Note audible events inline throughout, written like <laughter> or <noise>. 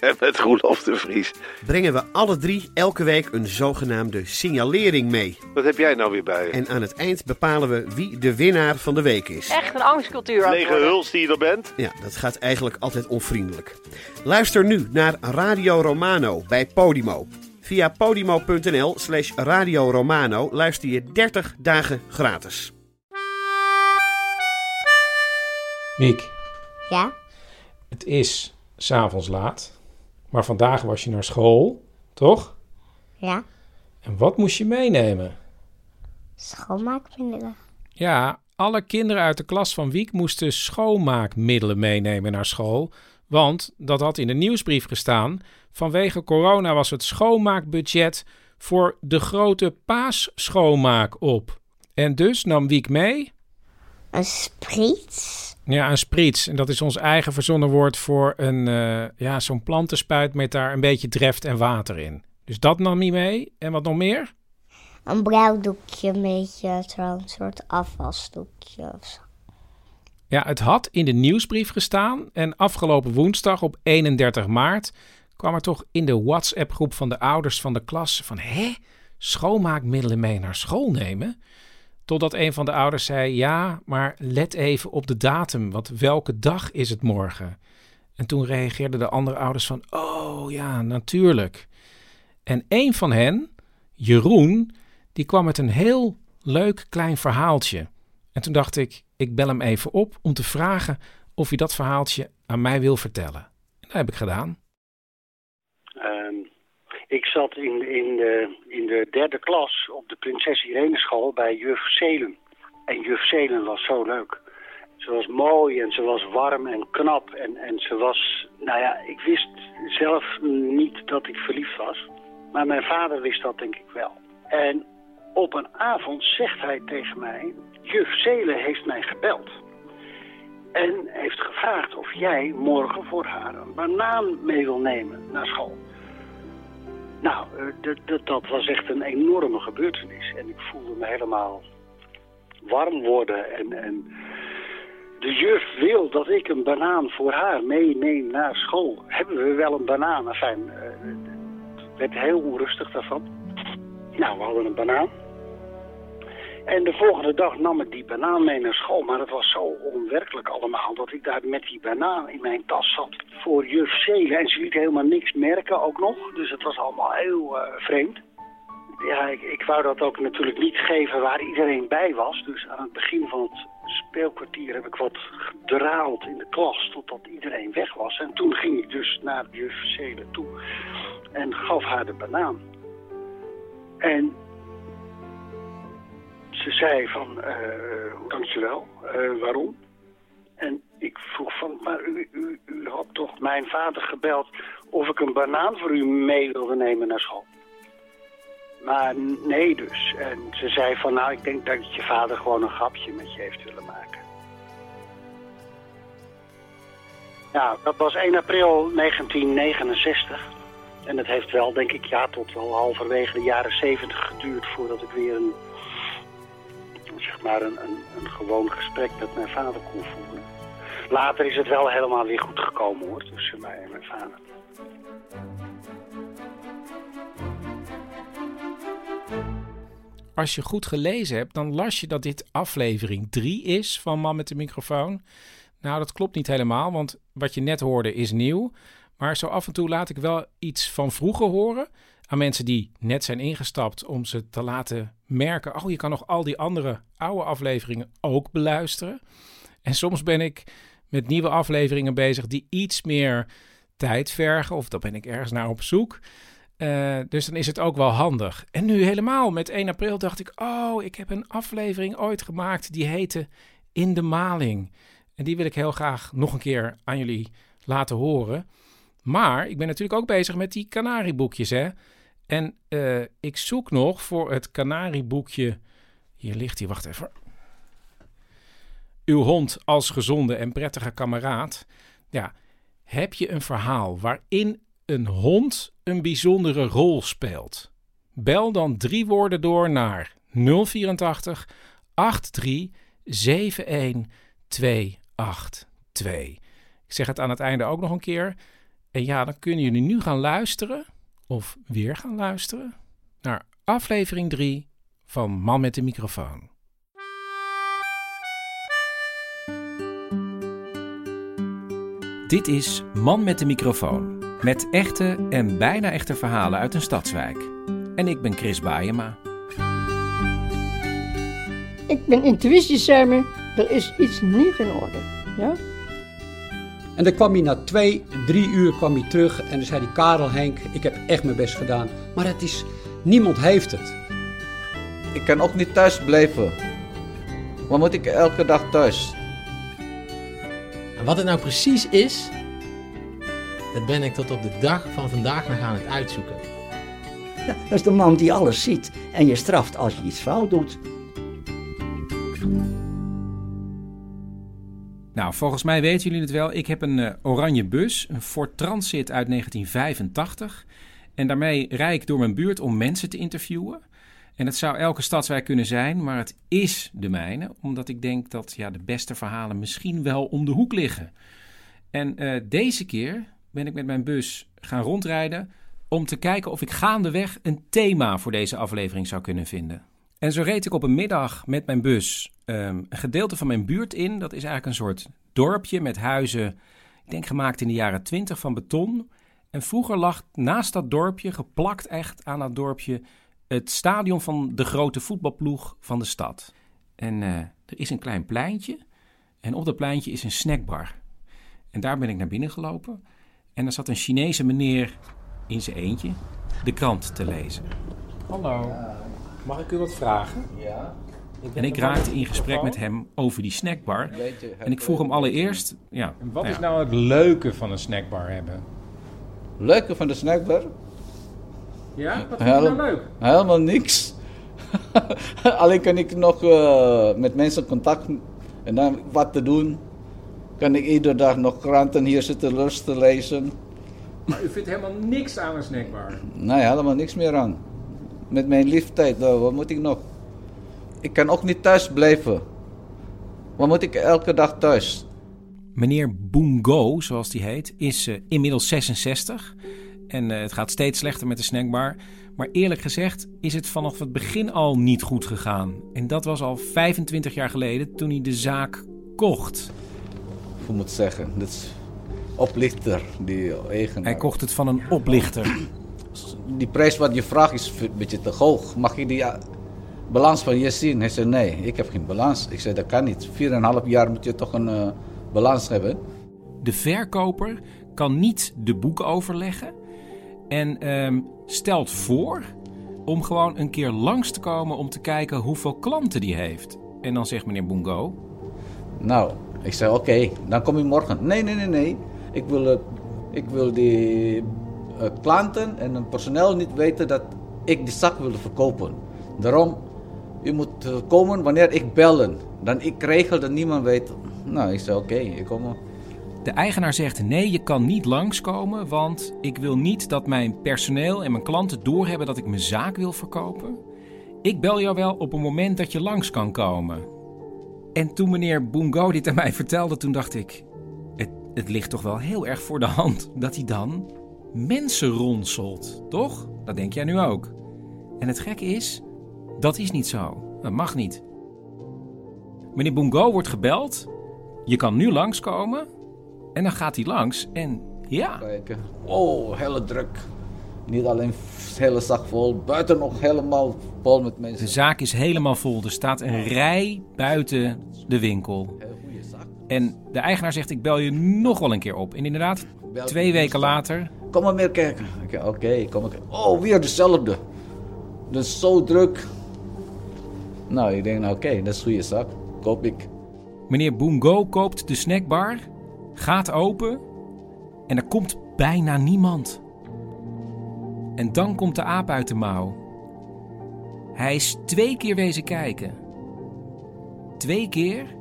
En met Roelof de Vries. brengen we alle drie elke week een zogenaamde signalering mee. Wat heb jij nou weer bij je? En aan het eind bepalen we wie de winnaar van de week is. Echt een angstcultuur aan het Lege worden. huls die je er bent? Ja, dat gaat eigenlijk altijd onvriendelijk. Luister nu naar Radio Romano bij Podimo. Via podimo.nl slash Radio Romano luister je 30 dagen gratis. Miek, Ja? het is s'avonds laat, maar vandaag was je naar school, toch? Ja? En wat moest je meenemen? Schoonmaakmiddelen. Ja, alle kinderen uit de klas van Wiek moesten schoonmaakmiddelen meenemen naar school. Want dat had in de nieuwsbrief gestaan. Vanwege corona was het schoonmaakbudget voor de grote paasschoonmaak op. En dus nam Wiek mee Een spriet. Ja, een spriets. En dat is ons eigen verzonnen woord voor een, eh, ja, zo'n plantenspuit met daar een beetje dreft en water in. Dus dat nam hij mee. En wat nog meer? Een blauw doekje, een beetje zo'n soort afwasdoekje of zo. Ja, het had in de nieuwsbrief gestaan. En afgelopen woensdag op 31 maart kwam er toch in de WhatsApp-groep van de ouders van de klas van... Hé, schoonmaakmiddelen mee naar school nemen? Totdat een van de ouders zei... Ja, maar let even op de datum, want welke dag is het morgen? En toen reageerden de andere ouders van... Oh ja, natuurlijk. En een van hen, Jeroen, die kwam met een heel leuk klein verhaaltje. En toen dacht ik, ik bel hem even op om te vragen of hij dat verhaaltje aan mij wil vertellen. En dat heb ik gedaan. Ehm, ik zat in, in, de, in de derde klas op de Prinses Irene school bij juf Zelen. En juf Zelen was zo leuk. Ze was mooi en ze was warm en knap. En, en ze was, nou ja, ik wist zelf niet dat ik verliefd was. Maar mijn vader wist dat denk ik wel. En op een avond zegt hij tegen mij, juf Zelen heeft mij gebeld. En heeft gevraagd of jij morgen voor haar een banaan mee wil nemen naar school. Nou, eh, dat- was echt een enorme gebeurtenis. En ik voelde me helemaal warm worden. En, en de juf wil dat ik een banaan voor haar meeneem naar school. Hebben we wel een banaan? Enfin, eh, het werd heel onrustig daarvan. Nou, we hadden een banaan. En de volgende dag nam ik die banaan mee naar school. Maar het was zo onwerkelijk allemaal dat ik daar met die banaan in mijn tas zat voor juf Zelen. En ze liet helemaal niks merken ook nog. Dus het was allemaal heel eh, vreemd. Ja, ik, ik wou dat ook natuurlijk niet geven waar iedereen bij was. Dus aan het begin van het speelkwartier heb ik wat gedraald in de klas totdat iedereen weg was. En toen ging ik dus naar juf Zelen toe en gaf haar de banaan. En ze zei van, eh dankjewel, Eh waarom? En ik vroeg van, maar u, u, u had toch mijn vader gebeld of ik een banaan voor u mee wilde nemen naar school? Maar nee dus. En ze zei van, nou ik denk dat je vader gewoon een grapje met je heeft willen maken. Nou, dat was 1 april 1969. En het heeft wel, denk ik, ja, tot wel halverwege de jaren 70 geduurd voordat ik weer een, maar, een, een, een gewoon gesprek met mijn vader kon voeren. Later is het wel helemaal weer goed gekomen hoor, tussen mij en mijn vader. Als je goed gelezen hebt, dan las je dat dit aflevering 3 is van Man met de microfoon. Nou, dat klopt niet helemaal, want wat je net hoorde is nieuw. Maar zo af en toe laat ik wel iets van vroeger horen aan mensen die net zijn ingestapt om ze te laten merken: oh, je kan nog al die andere oude afleveringen ook beluisteren. En soms ben ik met nieuwe afleveringen bezig die iets meer tijd vergen, of daar ben ik ergens naar op zoek. Eh, dus dan is het ook wel handig. En nu helemaal met 1 april dacht ik: oh, ik heb een aflevering ooit gemaakt die heette In de Maling. En die wil ik heel graag nog een keer aan jullie laten horen. Maar ik ben natuurlijk ook bezig met die kanarieboekjes, hè. En eh, ik zoek nog voor het kanarieboekje... Hier ligt hij, wacht even. uw hond als gezonde en prettige kameraad. Ja, heb je een verhaal waarin een hond een bijzondere rol speelt? Bel dan drie woorden door naar 084 83 71 282. Ik zeg het aan het einde ook nog een keer. En ja, dan kunnen jullie nu gaan luisteren, of weer gaan luisteren, naar aflevering 3 van Man met de microfoon. Dit is Man met de microfoon. Met echte en bijna echte verhalen uit een stadswijk. En ik ben Chris Baayema. Ik ben intuïtie, zei er is iets niet in orde. Ja? En dan kwam hij na twee, drie uur kwam hij terug en dan zei hij, Karel Henk, ik heb echt mijn best gedaan. Maar het is, niemand heeft het. Ik kan ook niet thuis blijven. Maar moet ik elke dag thuis? En wat het nou precies is, dat ben ik tot op de dag van vandaag nog aan het uitzoeken. Ja, dat is de man die alles ziet en je straft als je iets fout doet. Nou, volgens mij weten jullie het wel. Ik heb een uh, oranje bus, een Ford Transit uit 1985. En daarmee rijd ik door mijn buurt om mensen te interviewen. En het zou elke stadswijk kunnen zijn, maar het is de mijne. Omdat ik denk dat ja, de beste verhalen misschien wel om de hoek liggen. En uh, deze keer ben ik met mijn bus gaan rondrijden om te kijken of ik gaandeweg een thema voor deze aflevering zou kunnen vinden. En zo reed ik op een middag met mijn bus um, een gedeelte van mijn buurt in. Dat is eigenlijk een soort dorpje met huizen, ik denk gemaakt in de jaren 20 van beton. En vroeger lag naast dat dorpje, geplakt echt aan dat dorpje, het stadion van de grote voetbalploeg van de stad. En uh, er is een klein pleintje en op dat pleintje is een snackbar. En daar ben ik naar binnen gelopen. En er zat een Chinese meneer in zijn eentje de krant te lezen. Hallo. Mag ik u wat vragen? Ja. En ik raakte in gesprek met hem over die snackbar. En ik vroeg hem allereerst... Ja, en wat is nou het leuke van een snackbar hebben? Leuke van de snackbar? Ja, wat vind je nou leuk? Helemaal niks. <laughs> Alleen kan ik nog uh, met mensen contact en dan wat te doen. Kan ik iedere dag nog kranten hier zitten lusten lezen. Maar u vindt helemaal niks aan een snackbar? Nee, helemaal niks meer aan met mijn leeftijd, nou, wat moet ik nog? Ik kan ook niet thuis blijven. Wat moet ik elke dag thuis? Meneer Bungo, zoals die heet, is uh, inmiddels 66. En uh, het gaat steeds slechter met de snackbar. Maar eerlijk gezegd is het vanaf het begin al niet goed gegaan. En dat was al 25 jaar geleden toen hij de zaak kocht. Ik moet zeggen, dat is oplichter, die eigenaar. Hij kocht het van een oplichter die prijs wat je vraagt is een beetje te hoog. Mag ik die balans van je zien? Hij zei, nee, ik heb geen balans. Ik zei, dat kan niet. Vier en een half jaar moet je toch een uh, balans hebben. De verkoper kan niet de boeken overleggen en um, stelt voor om gewoon een keer langs te komen om te kijken hoeveel klanten die heeft. En dan zegt meneer Bungo... Nou, ik zei, oké, dan kom je morgen. Nee, nee, nee, nee. Ik wil, uh, ik wil die klanten en een personeel niet weten dat ik die zak wil verkopen. Daarom, je moet uh, komen wanneer ik bellen. Dan ik regel dat niemand weet. Nou, ik zei oké, okay, ik kom. De eigenaar zegt nee, je kan niet langskomen, want ik wil niet dat mijn personeel en mijn klanten doorhebben dat ik mijn zaak wil verkopen. Ik bel jou wel op een moment dat je langs kan komen. En toen meneer Bungo dit aan mij vertelde, toen dacht ik, het, het ligt toch wel heel erg voor de hand dat hij dan mensen ronselt, toch? Dat denk jij nu ook. En het gekke is, dat is niet zo. Dat mag niet. Meneer Bungo wordt gebeld. Je kan nu langskomen. En dan gaat hij langs en ja. Kijken. Oh, hele druk. Niet alleen hele zak vol, buiten nog helemaal vol met mensen. De zaak is helemaal vol. Er staat een rij buiten de winkel. En de eigenaar zegt: Ik bel je nog wel een keer op. En inderdaad, twee weken later Kom maar meer kijken. Oké, kom maar. Oh, weer dezelfde. Dat is zo druk. Nou, ik denk, nou, oké, dat is goede zak. Koop ik. Meneer Bungo koopt de snackbar, gaat open en er komt bijna niemand. En dan komt de aap uit de mouw. Hij is twee keer wezen kijken. Twee keer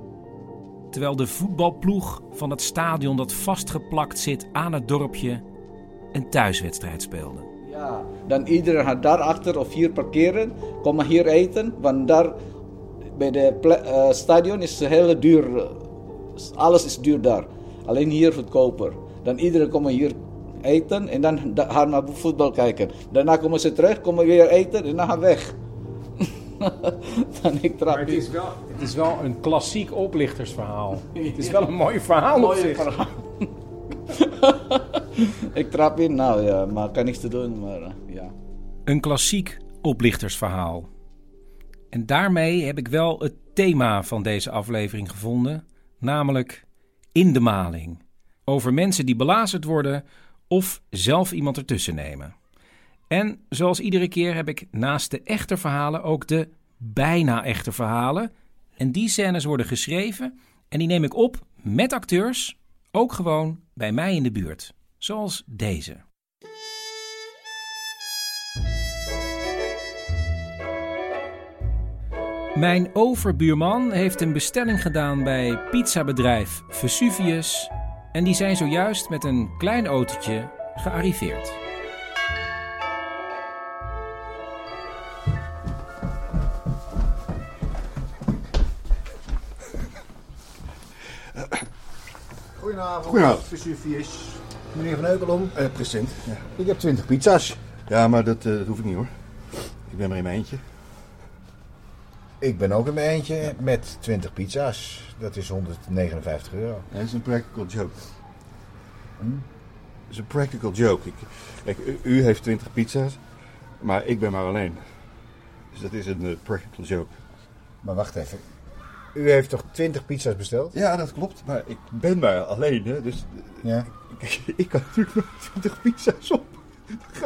terwijl de voetbalploeg van het stadion dat vastgeplakt zit aan het dorpje een thuiswedstrijd speelde. Ja, dan iedereen gaat daarachter of hier parkeren, kom maar hier eten, want daar bij de uh, stadion is het hele duur, eh, alles is duur daar. Alleen hier goedkoper. Dan iedereen komt hier eten en dan gaan naar voetbal kijken. Daarna komen ze terug, komen weer eten en dan gaan weg. <laughs> dan ik trap het, is wel, het is wel een klassiek oplichtersverhaal. <laughs> Het is wel een mooi verhaal op zich. Verhaal. <laughs> <laughs> ik trap in, nou ja, maar kan niks te doen, maar uh, ja. Een klassiek oplichtersverhaal. En daarmee heb ik wel het thema van deze aflevering gevonden, namelijk in de maling. Over mensen die belazerd worden of zelf iemand ertussen nemen. En zoals iedere keer heb ik naast de echte verhalen ook de bijna echte verhalen. En die scènes worden geschreven en die neem ik op met acteurs, ook gewoon bij mij in de buurt. Zoals deze. Mijn overbuurman heeft een bestelling gedaan bij pizzabedrijf Vesuvius en die zijn zojuist met een klein autootje gearriveerd. Goedenavond. Goedenavond. Vesuvius. Meneer Van Eukelom. Uh, present. Ja. Ik heb 20 pizza's. Ja, maar dat, uh, dat hoef ik niet hoor. Ik ben maar in mijn eentje. Ik ben ook in mijn eentje met 20 pizza's. Dat is 159 euro. dat is een practical joke. Hm? Dat is een practical joke. Ik, kijk, u, heeft 20 pizza's, maar ik ben maar alleen. Dus dat is een uh, practical joke. Maar wacht even. U heeft toch 20 pizza's besteld? Ja, dat klopt. Maar ik ben maar alleen, hè. Dus ja. ik, <laughs> ik kan natuurlijk nog 20 pizza's op.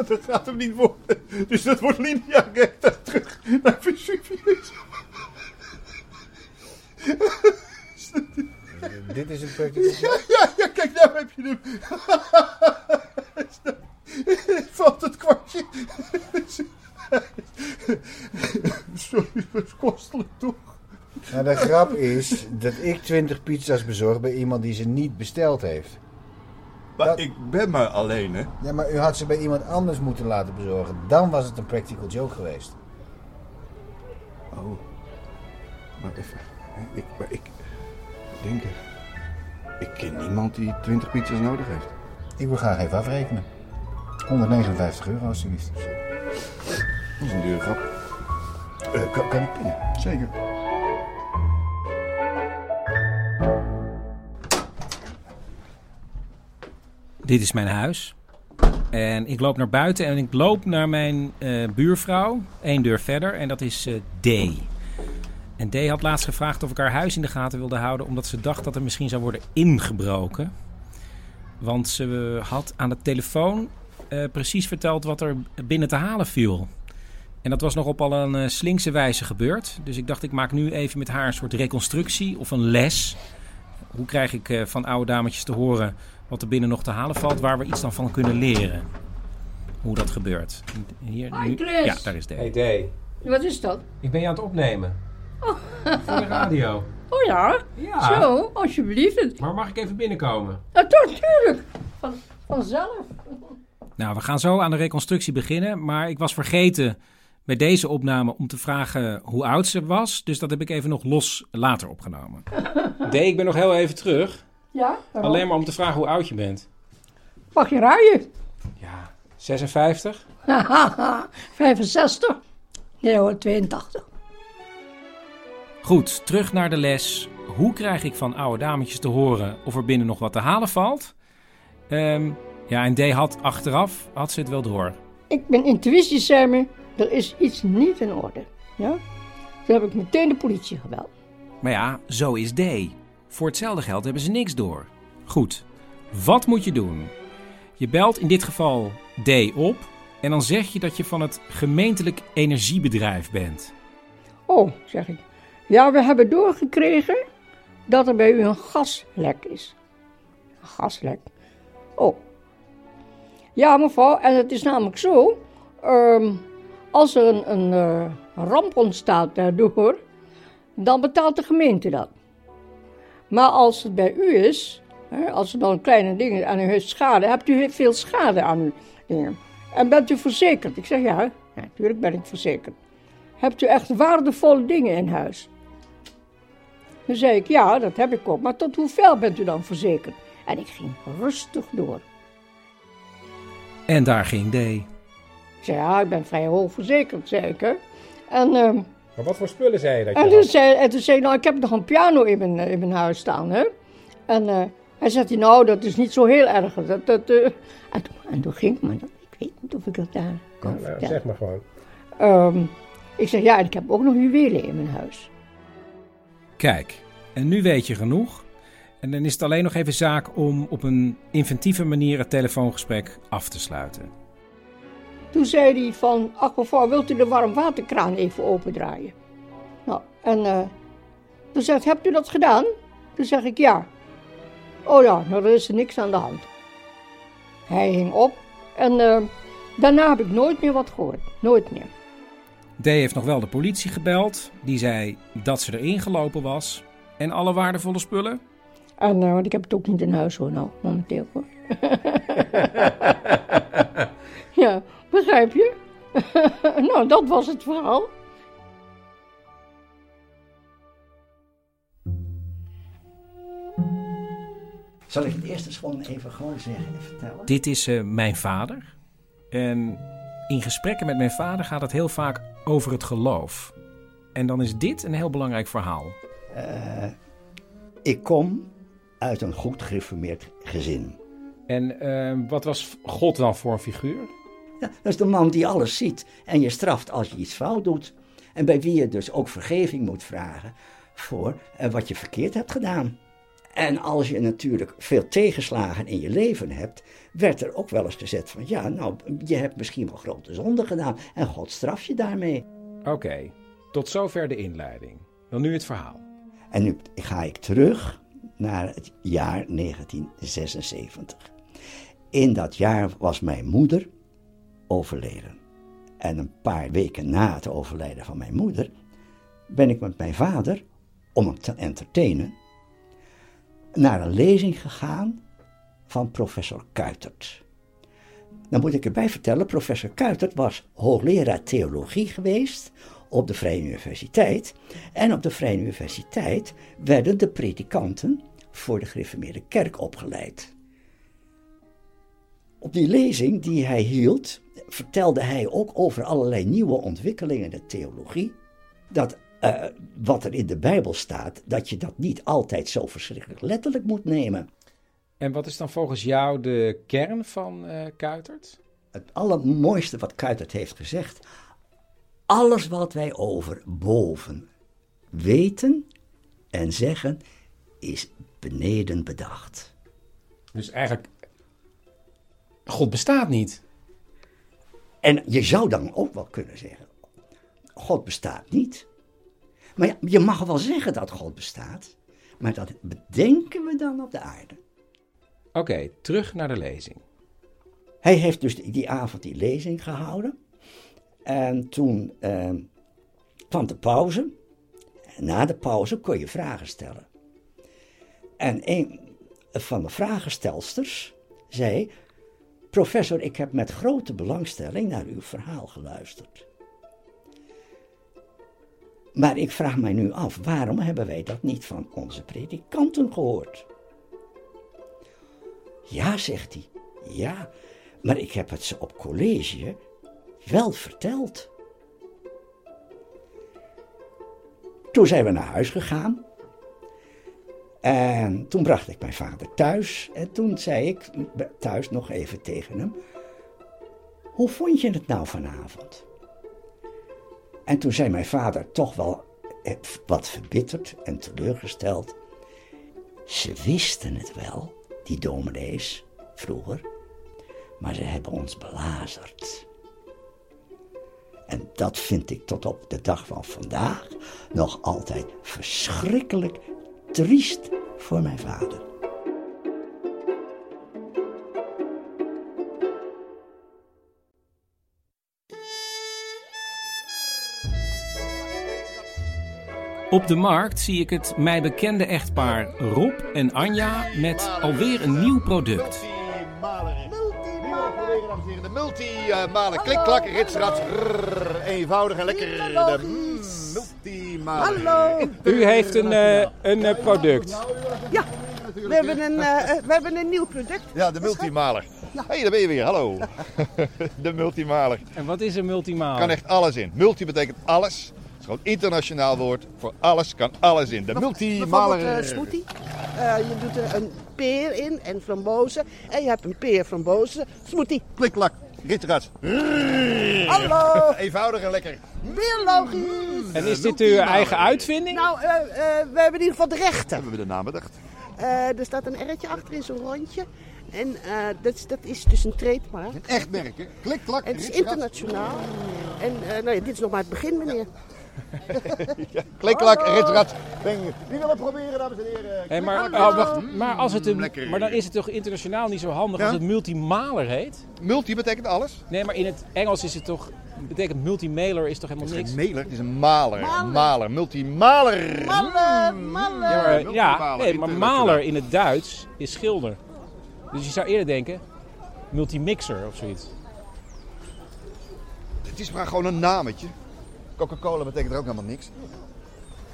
Dat gaat hem niet worden. Dus dat wordt linea recta terug naar Vesuvius. <laughs> Dit is een practical ja, ja, ja, kijk, daar heb je hem. <laughs> Valt het kwartje. Sorry, het is kostelijk toch? Nou, de grap is dat ik 20 pizza's bezorg bij iemand die ze niet besteld heeft. Maar ik ben maar alleen, hè? Ja, maar u had ze bij iemand anders moeten laten bezorgen. Dan was het een practical joke geweest. Oh. Maar even. Ik, maar ik denk... Ik ken niemand die 20 pizza's nodig heeft. Ik wil graag even afrekenen. 159 euro alsjeblieft. Dat is een dure grap. Uh, kan, kan ik pinnen? Zeker. Dit is mijn huis. En ik loop naar buiten en ik loop naar mijn uh, buurvrouw, één deur verder, en dat is uh, D. En D had laatst gevraagd of ik haar huis in de gaten wilde houden, omdat ze dacht dat er misschien zou worden ingebroken. Want ze had aan de telefoon precies verteld wat er binnen te halen viel. En dat was nog op al een slinkse wijze gebeurd. Dus ik dacht, ik maak nu even met haar een soort reconstructie of een les. Hoe krijg ik van oude dametjes te horen wat er binnen nog te halen valt, waar we iets dan van kunnen leren. Hoe dat gebeurt. Hier, Hi, Chris. Ja, daar is Dave. Hey Dave. Wat is dat? Ik ben je aan het opnemen. Oh. Voor de radio. <laughs> Oh ja? Ja. Zo, alsjeblieft. Maar mag ik even binnenkomen? Ja, toch, tuurlijk. Van, vanzelf. Nou, we gaan zo aan de reconstructie beginnen. Maar ik was vergeten bij deze opname om te vragen hoe oud ze was. Dus dat heb ik even nog los later opgenomen. <laughs> D, ik ben nog heel even terug. Ja? Alleen maar om te vragen hoe oud je bent. Mag je rijden? Ja, 56? 65. <laughs> Nee hoor, 82. Goed, terug naar de les. Hoe krijg ik van oude dametjes te horen of er binnen nog wat te halen valt? Um, ja, en D had achteraf, had ze het wel door. Ik ben intuïtie, Sammy. Er is iets niet in orde. Ja? Toen heb ik meteen de politie gebeld. Maar ja, zo is D. Voor hetzelfde geld hebben ze niks door. Goed, wat moet je doen? Je belt in dit geval D op en dan zeg je dat je van het gemeentelijk energiebedrijf bent. Oh, zeg ik. Ja, we hebben doorgekregen dat er bij u een gaslek is. Een gaslek. Oh. Ja, mevrouw, en het is namelijk zo. Um, als er een, een uh, ramp ontstaat daardoor, dan betaalt de gemeente dat. Maar als het bij u is, hè, als er dan kleine dingen aan u heeft schade, hebt u veel schade aan uw dingen. En bent u verzekerd? Ik zeg ja, natuurlijk ben ik verzekerd. Hebt u echt waardevolle dingen in huis? Dan zei ik ja, dat heb ik ook. Maar tot hoeveel bent u dan verzekerd? En ik ging rustig door. En daar ging D. Ik zei ja, ik ben vrij hoog verzekerd, zei ik. Hè. En, ehm, maar wat voor spullen zei je dat en, toen zei, en toen zei hij, nou, ik heb nog een piano in mijn, in mijn huis staan. Hè. En uh, hij zei, nou, dat is niet zo heel erg. Dat, dat, uh, en, toen, en, toen, ging ik, maar ik weet niet of ik dat daar kan nou, nou, Zeg maar gewoon. Um, ik zeg, ja, en ik heb ook nog juwelen in mijn huis. Kijk, en nu weet je genoeg. En dan is het alleen nog even zaak om op een inventieve manier het telefoongesprek af te sluiten. Toen zei hij van, ach mevrouw, wilt u de warmwaterkraan even opendraaien? Nou, en uh, toen zegt, hebt u dat gedaan? Toen zeg ik, ja. Oh ja, nou, er is er niks aan de hand. Hij hing op en uh, daarna heb ik nooit meer wat gehoord. Nooit meer. D heeft nog wel de politie gebeld. Die zei dat ze erin gelopen was. En alle waardevolle spullen? En, uh, want ik heb het ook niet in huis hoor, nou, momenteel hoor. <laughs> ja, begrijp je? <laughs> nou, dat was het verhaal. Zal ik het eerst eens gewoon even gewoon zeggen en vertellen? Dit is uh, mijn vader. En in gesprekken met mijn vader gaat het heel vaak over het geloof. En dan is dit een heel belangrijk verhaal. Uh, ik kom uit een goed gereformeerd gezin. En uh, wat was God dan voor een figuur? Ja, dat is de man die alles ziet en je straft als je iets fout doet. En bij wie je dus ook vergeving moet vragen voor uh, wat je verkeerd hebt gedaan. En als je natuurlijk veel tegenslagen in je leven hebt, werd er ook wel eens gezet van ja, nou, je hebt misschien wel grote zonden gedaan en God straft je daarmee. Oké, tot zover de inleiding. Dan nu het verhaal. En nu ga ik terug naar het jaar 1976. In dat jaar was mijn moeder overleden. En een paar weken na het overlijden van mijn moeder ben ik met mijn vader, om hem te entertainen, naar een lezing gegaan van professor Kuitert. Dan moet ik erbij vertellen, professor Kuitert was hoogleraar theologie geweest op de Vrije Universiteit. En op de Vrije Universiteit werden de predikanten voor de gereformeerde kerk opgeleid. Op die lezing die hij hield, vertelde hij ook over allerlei nieuwe ontwikkelingen in de theologie. Dat uh, wat er in de Bijbel staat, dat je dat niet altijd zo verschrikkelijk letterlijk moet nemen. En wat is dan volgens jou de kern van uh, Kuitert? Het allermooiste wat Kuitert heeft gezegd. Alles wat wij over boven weten en zeggen, is beneden bedacht. Dus eigenlijk, God bestaat niet. En je zou dan ook wel kunnen zeggen, God bestaat niet. Maar ja, je mag wel zeggen dat God bestaat, maar dat bedenken we dan op de aarde. Oké, terug naar de lezing. Hij heeft dus die, avond die lezing gehouden. En toen eh, kwam de pauze. En na de pauze kon je vragen stellen. En een van de vragenstelsters zei: Professor, ik heb met grote belangstelling naar uw verhaal geluisterd. Maar ik vraag mij nu af, waarom hebben wij dat niet van onze predikanten gehoord? Ja, zegt hij. Ja, maar ik heb het ze op college wel verteld. Toen zijn we naar huis gegaan. En toen bracht ik mijn vader thuis. En toen zei ik thuis nog even tegen hem: Hoe vond je het nou vanavond? En toen zei mijn vader toch wel wat verbitterd en teleurgesteld. Ze wisten het wel, die dominees, vroeger, maar ze hebben ons belazerd. En dat vind ik tot op de dag van vandaag nog altijd verschrikkelijk triest voor mijn vader. Op de markt zie ik het mij bekende echtpaar Rob en Anja met alweer een nieuw product. De multi-maler. Klik, klak, ritsrats. Eenvoudig en lekker. De. Hallo. U heeft een, uh, een uh, product. Ja, we hebben een, uh, we hebben een nieuw product. Ja, de multimaler. Hé, hey, daar ben je weer. Hallo. <laughs> de multimaler. En wat is een multimaler? Kan echt alles in. Multi betekent alles. Het is gewoon internationaal woord. Voor alles kan alles in. De multimaler. Bijvoorbeeld uh, smoothie. Uh, je doet er een peer in en frambozen. En je hebt een peer, frambozen, smoothie. Klik, klak. Ritrats. Hallo. <laughs> Eenvoudig en lekker. Biologisch. En is dit uw eigen uitvinding? Nou, uh, uh, we hebben in ieder geval de rechten. Hebben we de naam bedacht? Uh, er staat een R'tje achter in zo'n rondje. En uh, dat, is, dat is dus een trademark. Een echt merk, hè? Klik, klak. En het is internationaal. En uh, nou ja, dit is nog maar het begin, meneer. ja, klik, klak, ritsrat. Wie wil het proberen, dames en heren? Hey, maar, oh, wacht, maar, als het een, maar dan is het toch internationaal niet zo handig ja? als het multimaler heet? Multi betekent alles? Nee, maar in het Engels is het toch... betekent multimailer is toch helemaal niks? Het is mailer, het is een maler. Maler. maler. Multimaler. Maler, maler. Ja, maar, ja, nee, maar maler in het Duits is schilder. Dus je zou eerder denken multimixer of zoiets. Het is maar gewoon een nametje. Coca-Cola betekent er ook helemaal niks.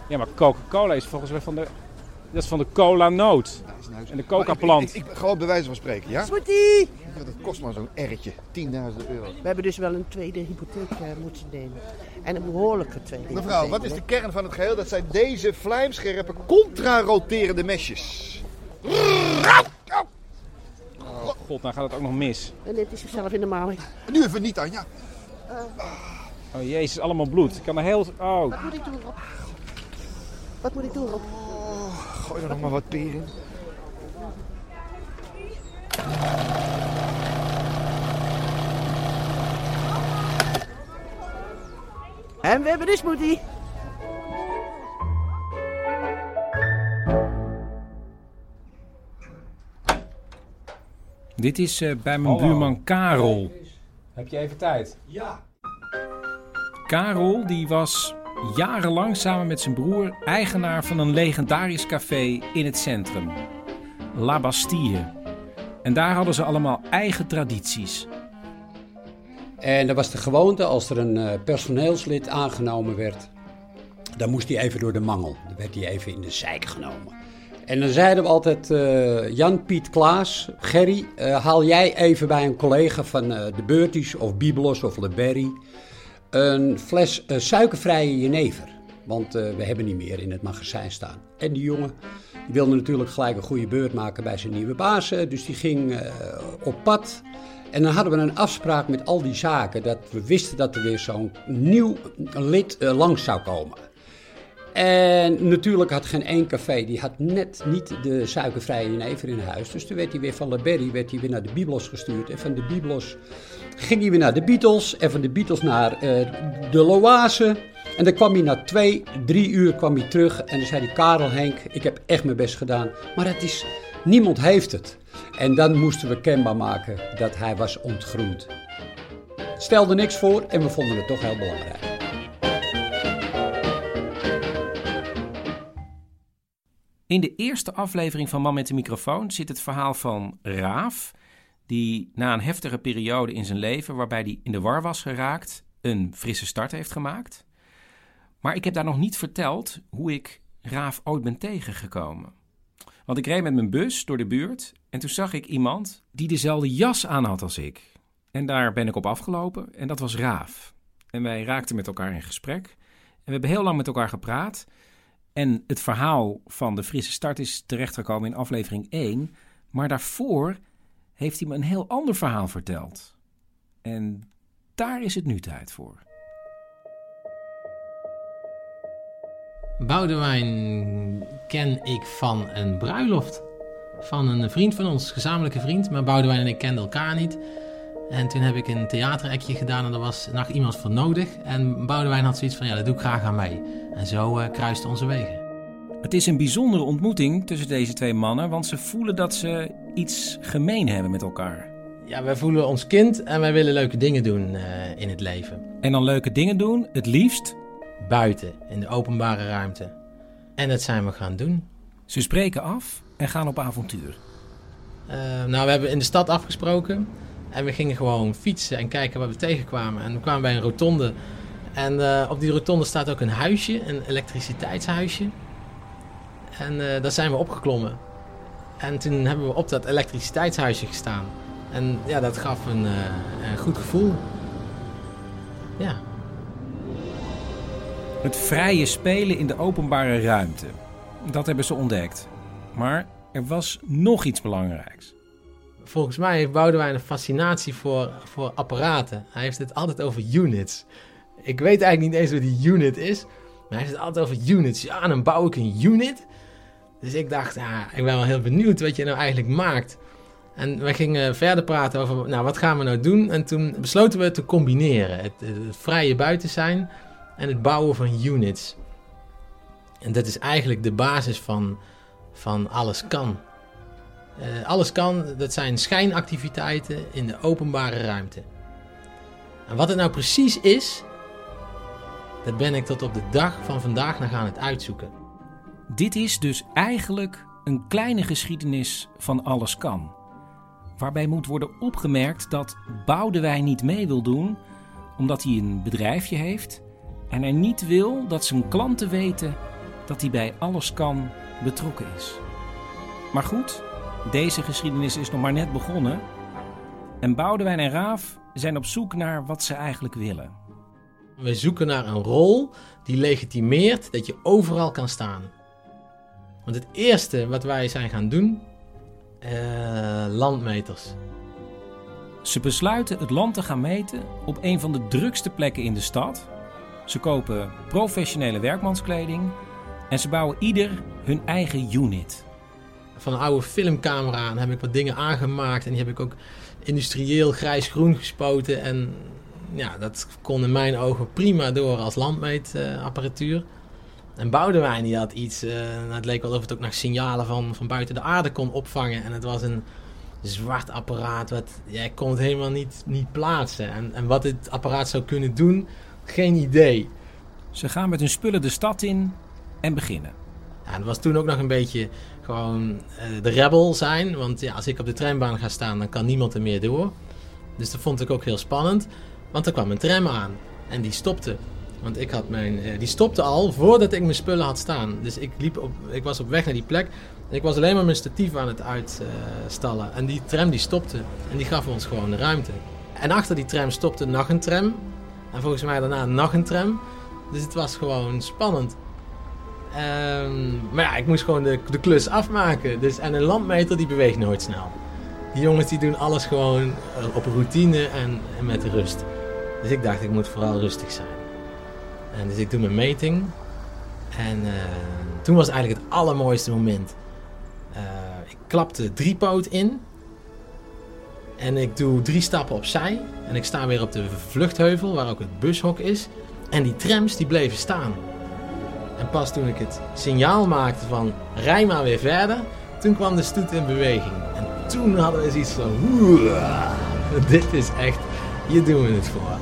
Ja, maar Coca-Cola is volgens mij van de... Dat is van de cola-noot. En de coca-plant. Ik, ik, ik, gewoon bij wijze van spreken, ja? Smoothie! Dat kost maar zo'n R'tje. 10.000 euro. We hebben dus wel een tweede hypotheek uh, moeten nemen. En een behoorlijke tweede Mevrouw, wat is de kern van het geheel? Dat zijn deze vlijmscherpe, contra-roterende mesjes. Oh, god, nou gaat het ook nog mis. En dit is zichzelf in de maling. Nu even niet, Anja. Uh, oh jezus, allemaal bloed. Ik kan er heel... Oh. Wat moet ik doen, Rob? Wat moet ik doen, Rob? Oh, gooi er nog maar wat peer in. En we hebben de smoothie. Dit is uh, bij mijn Hallo. buurman Karel. Heb je even tijd? Ja. Karel die was jarenlang samen met zijn broer eigenaar van een legendarisch café in het centrum. La Bastille. En daar hadden ze allemaal eigen tradities. En dat was de gewoonte, als er een uh, personeelslid aangenomen werd, dan moest hij even door de mangel. Dan werd hij even in de zijk genomen. En dan zeiden we altijd, uh, Jan-Piet Klaas, Gerry, uh, haal jij even bij een collega van de Beurties of Biblos of Le Berry een fles suikervrije jenever. Want we hebben niet meer in het magazijn staan. En die jongen wilde natuurlijk gelijk een goede beurt maken bij zijn nieuwe baas. Dus die ging op pad. En dan hadden we een afspraak met al die zaken dat we wisten dat er weer zo'n nieuw lid langs zou komen. En natuurlijk had geen één café, die had net niet de suikervrije jenever in huis. Dus toen werd hij weer van La Berry werd hij weer naar de Biblos gestuurd. En van de Biblos ging hij weer naar de Beatles. En van de Beatles naar uh, de Loase. En dan kwam hij na twee, drie uur kwam hij terug. En dan zei hij, Karel Henk, ik heb echt mijn best gedaan. Maar het is, niemand heeft het. En dan moesten we kenbaar maken dat hij was ontgroend. Stelde niks voor en we vonden het toch heel belangrijk. In de eerste aflevering van Man met de microfoon zit het verhaal van Raaf, die na een heftige periode in zijn leven, waarbij hij in de war was geraakt, een frisse start heeft gemaakt. Maar ik heb daar nog niet verteld hoe ik Raaf ooit ben tegengekomen. Want ik reed met mijn bus door de buurt en toen zag ik iemand die dezelfde jas aan had als ik. En daar ben ik op afgelopen en dat was Raaf. En wij raakten met elkaar in gesprek. En we hebben heel lang met elkaar gepraat. En het verhaal van de frisse start is terechtgekomen in aflevering 1. Maar daarvoor heeft hij me een heel ander verhaal verteld. En daar is het nu tijd voor. Boudewijn ken ik van een bruiloft. Van een vriend van ons, gezamenlijke vriend. Maar Boudewijn en ik kenden elkaar niet. En toen heb ik een theaterekje gedaan en er was nog iemand voor nodig. En Boudewijn had zoiets van, ja, dat doe ik graag aan mee. En zo uh, kruisten onze wegen. Het is een bijzondere ontmoeting tussen deze twee mannen, want ze voelen dat ze iets gemeen hebben met elkaar. Ja, wij voelen ons kind en wij willen leuke dingen doen uh, in het leven. En dan leuke dingen doen, het liefst? Buiten, in de openbare ruimte. En dat zijn we gaan doen. Ze spreken af en gaan op avontuur. Uh, nou, we hebben in de stad afgesproken. En we gingen gewoon fietsen en kijken waar we tegenkwamen. En we kwamen bij een rotonde. En uh, op die rotonde staat ook een huisje, een elektriciteitshuisje. En uh, daar zijn we opgeklommen. En toen hebben we op dat elektriciteitshuisje gestaan. En ja, dat gaf een, een goed gevoel. Ja. Het vrije spelen in de openbare ruimte. Dat hebben ze ontdekt. Maar er was nog iets belangrijks. Volgens mij heeft Boudewijn een fascinatie voor, voor apparaten. Hij heeft het altijd over units. Ik weet eigenlijk niet eens wat die unit is. Maar hij heeft het altijd over units. Ja, dan bouw ik een unit. Dus ik dacht, ik ben wel heel benieuwd wat je nou eigenlijk maakt. En we gingen verder praten over, nou, wat gaan we nou doen? En toen besloten we te combineren. Het, het vrije buiten zijn en het bouwen van units. En dat is eigenlijk de basis van, van alles kan. Uh, alles kan, dat zijn schijnactiviteiten in de openbare ruimte. En wat het nou precies is, dat ben ik tot op de dag van vandaag nog aan het uitzoeken. Dit is dus eigenlijk een kleine geschiedenis van alles kan. Waarbij moet worden opgemerkt dat Boudewijn niet mee wil doen omdat hij een bedrijfje heeft en hij niet wil dat zijn klanten weten dat hij bij alles kan betrokken is. Maar goed, deze geschiedenis is nog maar net begonnen. En Boudewijn en Raaf zijn op zoek naar wat ze eigenlijk willen. We zoeken naar een rol die legitimeert dat je overal kan staan. Want het eerste wat wij zijn gaan doen, uh, landmeters. Ze besluiten het land te gaan meten op een van de drukste plekken in de stad. Ze kopen professionele werkmanskleding en ze bouwen ieder hun eigen unit. Van een oude filmcamera heb ik wat dingen aangemaakt. En die heb ik ook industrieel grijs-groen gespoten. En ja, dat kon in mijn ogen prima door als landmeetapparatuur. en Boudewijn die had iets, uh, het leek wel of het ook nog signalen van, van buiten de aarde kon opvangen. En het was een zwart apparaat, wat, ja, ik kon het helemaal niet, niet plaatsen. En, en wat dit apparaat zou kunnen doen, geen idee. Ze gaan met hun spullen de stad in en beginnen. Ja, het was toen ook nog een beetje gewoon uh, de rebel zijn. Want ja, als ik op de trambaan ga staan, dan kan niemand er meer door. Dus dat vond ik ook heel spannend. Want er kwam een tram aan en die stopte. Want ik had mijn, uh, die stopte al voordat ik mijn spullen had staan. Dus ik, liep op, ik was op weg naar die plek. En ik was alleen maar mijn statief aan het uitstallen. En die tram die stopte. En die gaf ons gewoon de ruimte. En achter die tram stopte nog een tram. En volgens mij daarna nog een tram. Dus het was gewoon spannend. Um, maar ja, ik moest gewoon de, de klus afmaken. Dus, en een landmeter die beweegt nooit snel. Die jongens die doen alles gewoon eh, op routine en, en met rust. Dus ik dacht, ik moet vooral rustig zijn. En dus ik doe mijn meting. En uh, toen was eigenlijk het allermooiste moment. Uh, ik klapte drie poot in. En ik doe drie stappen opzij. En ik sta weer op de vluchtheuvel, waar ook het bushok is. En die trams die bleven staan. En pas toen ik het signaal maakte van rij maar weer verder, toen kwam de stoet in beweging. En toen hadden we zoiets van, dit is echt, hier doen we het voor.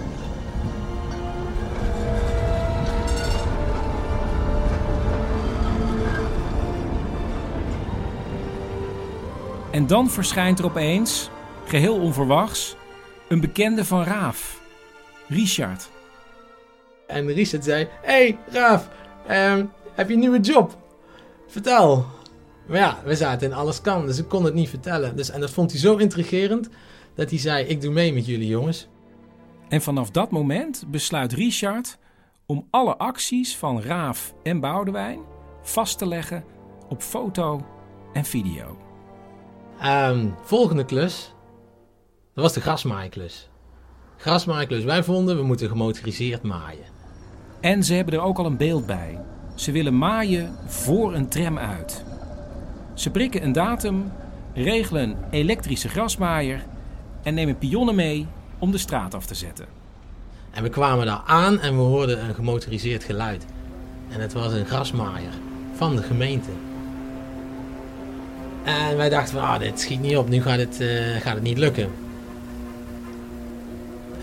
En dan verschijnt er opeens, geheel onverwachts, een bekende van Raaf, Richard. En Richard zei: Hey Raaf, um, heb je een nieuwe job? Vertel. Maar ja, we zaten in alles kan, dus ik kon het niet vertellen. Dus, en dat vond hij zo intrigerend dat hij zei: Ik doe mee met jullie jongens. En vanaf dat moment besluit Richard om alle acties van Raaf en Boudewijn vast te leggen op foto en video. Um, volgende klus, dat was de grasmaaiklus. Grasmaaiklus, wij vonden we moeten gemotoriseerd maaien. En ze hebben er ook al een beeld bij. Ze willen maaien voor een tram uit. Ze prikken een datum, regelen een elektrische grasmaaier en nemen pionnen mee om de straat af te zetten. En we kwamen daar aan en we hoorden een gemotoriseerd geluid. En het was een grasmaaier van de gemeente. En wij dachten ah, dit schiet niet op, nu gaat het, uh, gaat het niet lukken.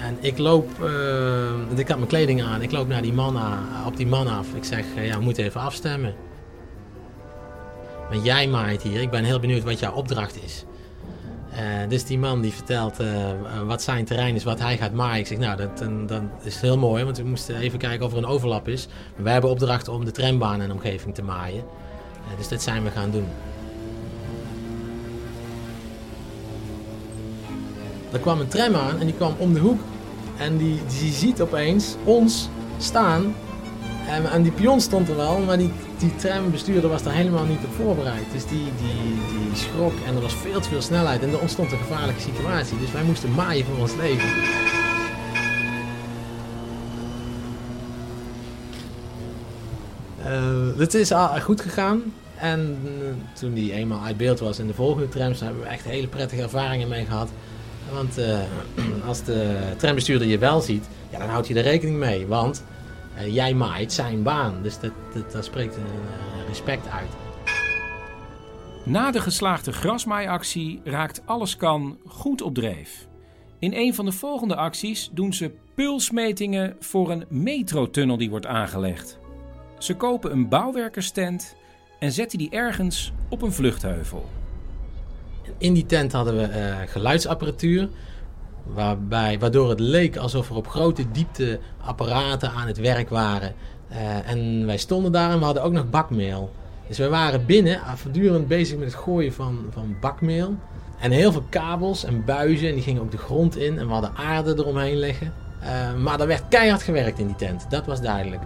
En ik loop, uh, ik had mijn kleding aan, ik loop naar die man, op die man af. Ik zeg, uh, ja, we moeten even afstemmen. Want jij maait hier. Ik ben heel benieuwd wat jouw opdracht is. Uh, dus die man die vertelt wat zijn terrein is, wat hij gaat maaien. Ik zeg, nou, dat, dan is heel mooi, want we moesten even kijken of er een overlap is. Maar wij hebben opdracht om de trambaan en omgeving te maaien. Dus dat zijn we gaan doen. Er kwam een tram aan en die kwam om de hoek. En die, die ziet opeens ons staan. En, die pion stond er wel, maar die, die trambestuurder was daar helemaal niet op voorbereid. Dus die, die, die schrok en er was veel te veel snelheid. En er ontstond een gevaarlijke situatie. Dus wij moesten maaien voor ons leven. Uh, het is goed gegaan. En uh, toen die eenmaal uit beeld was in de volgende trams, hebben we echt hele prettige ervaringen mee gehad. Want uh, als de trambestuurder je wel ziet, dan houdt hij er rekening mee. Want uh, jij maait zijn baan. Dus dat, dat, spreekt een uh, respect uit. Na de geslaagde grasmaaiactie raakt Alles Kan goed op dreef. In een van de volgende acties doen ze pulsmetingen voor een metrotunnel die wordt aangelegd. Ze kopen een bouwwerkerstent en zetten die ergens op een vluchtheuvel. In die tent hadden we uh, geluidsapparatuur. Waarbij, waardoor het leek alsof er op grote diepte apparaten aan het werk waren. Uh, en wij stonden daar en we hadden ook nog bakmeel. Dus we waren binnen voortdurend bezig met het gooien van, van bakmeel. En heel veel kabels en buizen. En die gingen ook de grond in. En we hadden aarde eromheen leggen. Maar er werd keihard gewerkt in die tent. Dat was duidelijk.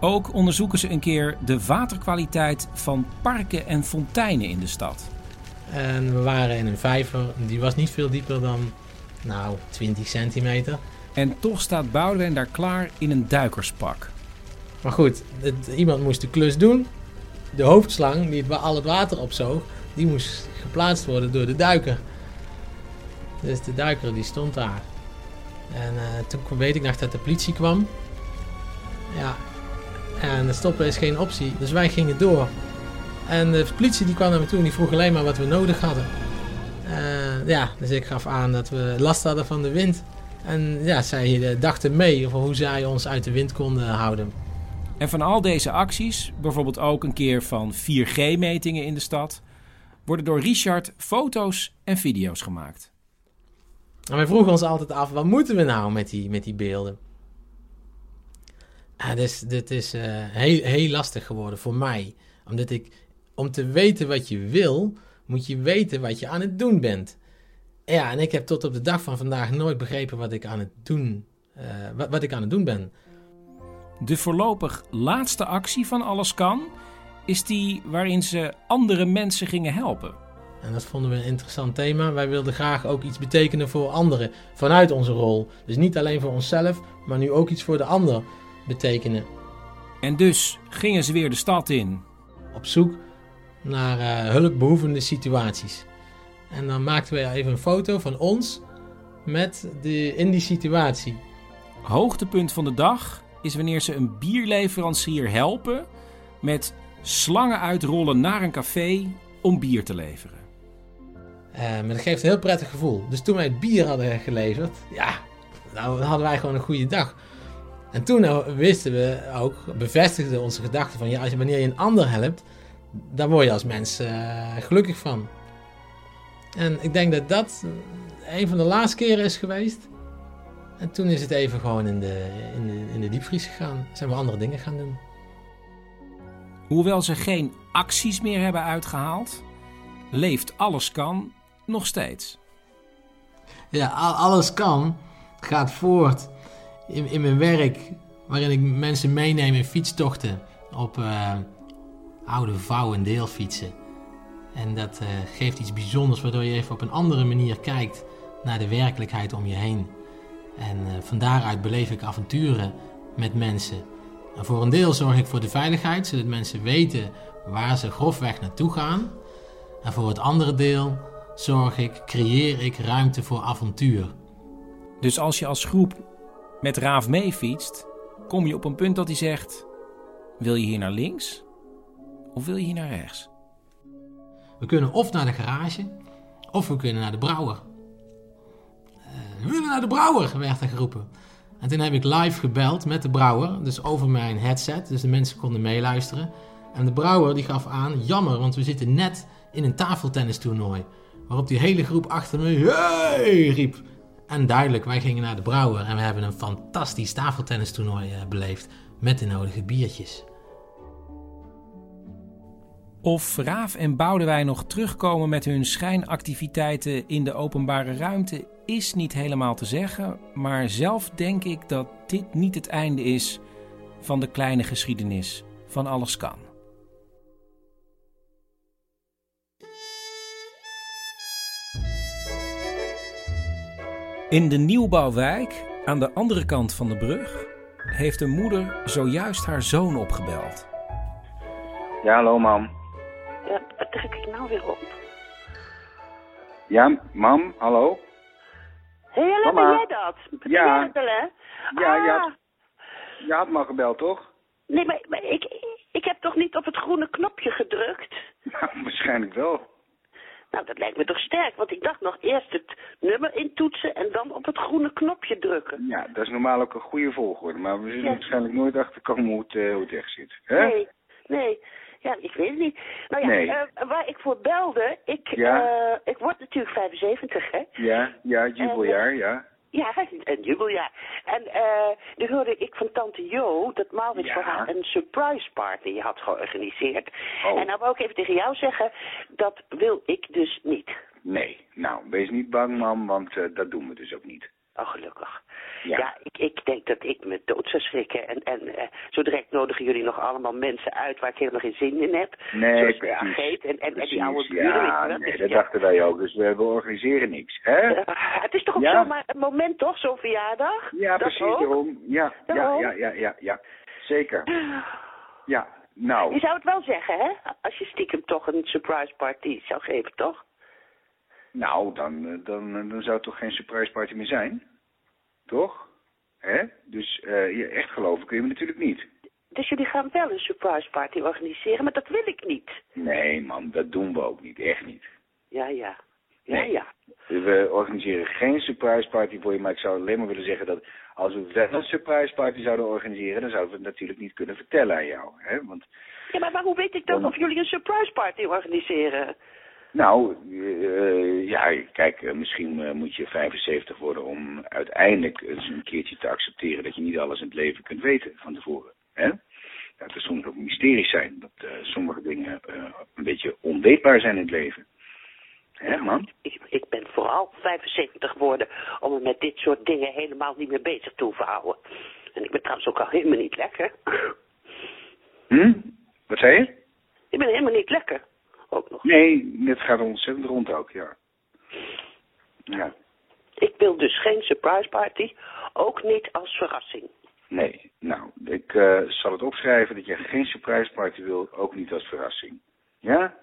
Ook onderzoeken ze een keer de waterkwaliteit van parken en fonteinen in de stad. En we waren in een vijver. Die was niet veel dieper dan nou, 20 centimeter. En toch staat Boudewijn daar klaar in een duikerspak. Maar goed, het, iemand moest de klus doen. De hoofdslang, die het, al het water opzoog, die moest geplaatst worden door de duiker. Dus de duiker die stond daar. En uh, toen weet ik nog dat de politie kwam. Ja, en stoppen is geen optie. Dus wij gingen door. En de politie die kwam naar me toe en die vroeg alleen maar wat we nodig hadden. Uh, ja, dus ik gaf aan dat we last hadden van de wind. En ja, zij dachten mee over hoe zij ons uit de wind konden houden. En van al deze acties, bijvoorbeeld ook een keer van 4G-metingen in de stad, worden door Richard foto's en video's gemaakt. En wij vroegen ons altijd af, wat moeten we nou met die, met die beelden? Ja, dus, dit is uh, heel, heel lastig geworden voor mij. Omdat ik, om te weten wat je wil, moet je weten wat je aan het doen bent. Ja, en ik heb tot op de dag van vandaag nooit begrepen wat ik aan het doen, uh, wat, wat ik aan het doen ben. De voorlopig laatste actie van Alles Kan is die waarin ze andere mensen gingen helpen. En dat vonden we een interessant thema. Wij wilden graag ook iets betekenen voor anderen vanuit onze rol. Dus niet alleen voor onszelf, maar nu ook iets voor de ander betekenen. En dus gingen ze weer de stad in. Op zoek naar uh, hulpbehoevende situaties. En dan maakten we even een foto van ons met de, in die situatie. Hoogtepunt van de dag is wanneer ze een bierleverancier helpen met slangen uitrollen naar een café om bier te leveren. Uh, maar dat geeft een heel prettig gevoel. Dus toen wij het bier hadden geleverd, ja, nou hadden wij gewoon een goede dag. En toen wisten we ook, bevestigden onze gedachten van ja, als je, wanneer je een ander helpt, daar word je als mens uh, gelukkig van. En ik denk dat dat een van de laatste keren is geweest. En toen is het even gewoon in de, in de, in de diepvries gegaan. Zijn we andere dingen gaan doen. Hoewel ze geen acties meer hebben uitgehaald, leeft Alles Kan nog steeds. Ja, Alles Kan gaat voort in, in mijn werk, waarin ik mensen meeneem in fietstochten op uh, oude vouw- en deelfietsen. En dat uh, geeft iets bijzonders, waardoor je even op een andere manier kijkt naar de werkelijkheid om je heen. En uh, van daaruit beleef ik avonturen met mensen. En voor een deel zorg ik voor de veiligheid, zodat mensen weten waar ze grofweg naartoe gaan. En voor het andere deel zorg ik, creëer ik ruimte voor avontuur. Dus als je als groep met Raaf mee fietst, kom je op een punt dat hij zegt: Wil je hier naar links of wil je hier naar rechts? We kunnen of naar de garage of we kunnen naar de brouwer. Uh, we willen naar de brouwer, werd er geroepen. En toen heb ik live gebeld met de brouwer, dus over mijn headset, dus de mensen konden meeluisteren. En de brouwer die gaf aan, jammer, want we zitten net in een tafeltennistoernooi. Waarop die hele groep achter me hey! riep. En duidelijk, wij gingen naar de brouwer en we hebben een fantastisch tafeltennistoernooi uh, beleefd. Met de nodige biertjes. Of Raaf en Boudewijn nog terugkomen met hun schijnactiviteiten in de openbare ruimte is niet helemaal te zeggen, maar zelf denk ik dat dit niet het einde is van de kleine geschiedenis van alles kan. In de nieuwbouwwijk, aan de andere kant van de brug, heeft een moeder zojuist haar zoon opgebeld. Ja, hallo mam. Wat druk ik nou weer op? Ja, mam, hallo? Hé, hey, ben jij dat? Ben ja. Hè? Ja, ah. je, had, je had me gebeld, toch? Nee, maar, maar ik, ik heb toch niet op het groene knopje gedrukt? <laughs> Nou, waarschijnlijk wel. Nou, dat lijkt me toch sterk, want ik dacht nog eerst het nummer intoetsen en dan op het groene knopje drukken. Ja, dat is normaal ook een goede volgorde, maar we zullen Ja. waarschijnlijk nooit achterkomen hoe het, eh, hoe het echt zit. Hè? Nee, nee. Ja, ik weet het niet. Nou ja, Nee. eh, waar ik voor belde, ik, Ja. eh, ik word natuurlijk 75, hè? Ja, ja, jubeljaar, ja. Ja, <laughs> een jubeljaar. En eh nu hoorde ik van tante Jo dat Maurits Ja. voor haar een surprise party had georganiseerd. Oh. En nou wou ik even tegen jou zeggen, dat wil ik dus niet. Nee, nou, wees niet bang, mam, want dat doen we dus ook niet. Oh, gelukkig. Ja. Ja, ik, ik denk dat ik me dood zou schrikken. En, en eh, zo direct nodigen jullie nog allemaal mensen uit waar ik helemaal geen zin in heb. Nee, Zoals de. Ageet en, en, die oude buren. weet Ja, wel. nee, Dus dat dachten wij ook, dus we, we organiseren niks, hè? Eh, het is toch ook zomaar een moment, toch? Zo'n verjaardag? Ja, Dat precies, daarom. Ja, ja, Daarom. ja, ja, ja, ja. Zeker. Ja, nou. Je zou het wel zeggen, hè? Als je stiekem toch een surprise party zou geven, toch? Nou, dan, eh, dan, eh, dan zou het toch geen surprise party meer zijn? Toch? Hè? Dus eh, je echt geloven kun je me natuurlijk niet. Dus jullie gaan wel een surprise party organiseren, maar dat wil ik niet. Nee, man, dat doen we ook niet. Echt niet. Ja, ja. Ja, Nee. ja. We organiseren geen surprise party voor je, maar ik zou alleen maar willen zeggen dat als we wel een surprise party zouden organiseren, dan zouden we het natuurlijk niet kunnen vertellen aan jou. Hè? Want, Ja, maar, maar hoe weet ik dan of jullie een surprise party organiseren? Nou, eh, ja, kijk, eh, misschien eh, moet je 75 worden om uiteindelijk eens een keertje te accepteren dat je niet alles in het leven kunt weten van tevoren. Hè? Dat er soms ook mysteries zijn, dat sommige dingen een beetje onweetbaar zijn in het leven. Hè, man? Ik, ik ben vooral 75 geworden om me met dit soort dingen helemaal niet meer bezig te hoeven houden. En ik ben trouwens ook al helemaal niet lekker. Hm? Wat zei je? Ik ben helemaal niet lekker. Ook nog. Nee, het gaat ontzettend rond ook, ja. Ja, Ik wil dus geen surprise party, ook niet als verrassing. nee. Nou, ik eh, zal het opschrijven dat je geen surprise party wil, ook niet als verrassing. Ja?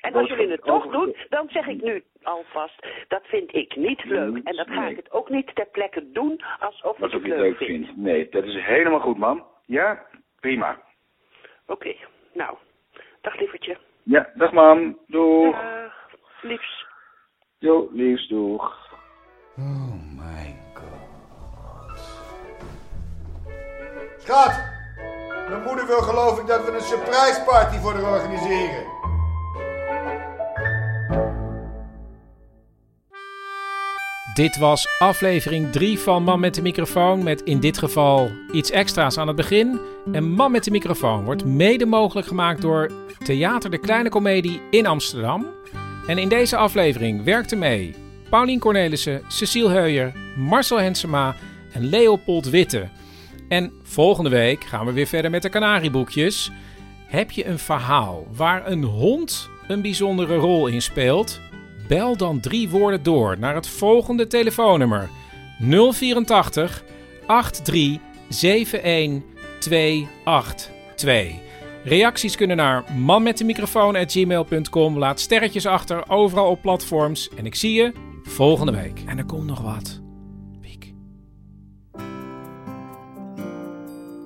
En als jullie het toch doen, dan zeg ik nu alvast, dat vind ik niet leuk. En dat ga ik het ook niet ter plekke doen alsof ik het leuk leuk vind. vindt. Nee, dat is helemaal goed, man. Ja? Prima. Oké, nou, dag lievertje. Ja, dag mam. Doeg. Dag, liefs. Jo, liefst, doeg. Oh my god. Schat! Mijn moeder wil geloof ik dat we een surprise party voor haar organiseren. Dit was aflevering 3 van Man met de microfoon met in dit geval iets extra's aan het begin. En Man met de microfoon wordt mede mogelijk gemaakt door Theater de Kleine Comedie in Amsterdam. En in deze aflevering werkten mee Paulien Cornelissen, Cecile Heuyer, Marcel Hensema en Leopold Witte. En volgende week gaan we weer verder met de Canarieboekjes. Heb je een verhaal waar een hond een bijzondere rol in speelt? Bel dan drie woorden door naar het volgende telefoonnummer 084 83 71 282. Reacties kunnen naar manmetdemicrofoon.gmail.com. Laat sterretjes achter overal op platforms. En ik zie je volgende week. En er komt nog wat.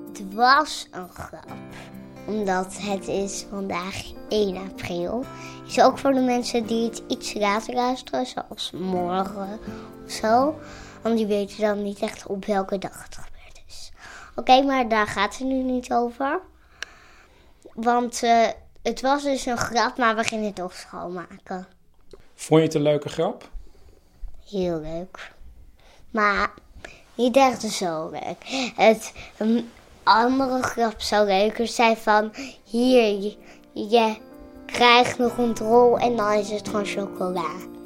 Het was een grap. Omdat het is vandaag 1 april. Is ook voor de mensen die het iets later luisteren, zoals morgen of zo. Want die weten dan niet echt op welke dag het gebeurd is. Oké, maar daar gaat het nu niet over. want uh, het was dus een grap, maar we gingen toch schoonmaken. Vond je het een leuke grap? Heel leuk. Maar niet echt zo leuk. Het een andere grap zou leuker zijn van... Hier, je, krijgt nog een rol en dan is het gewoon chocola.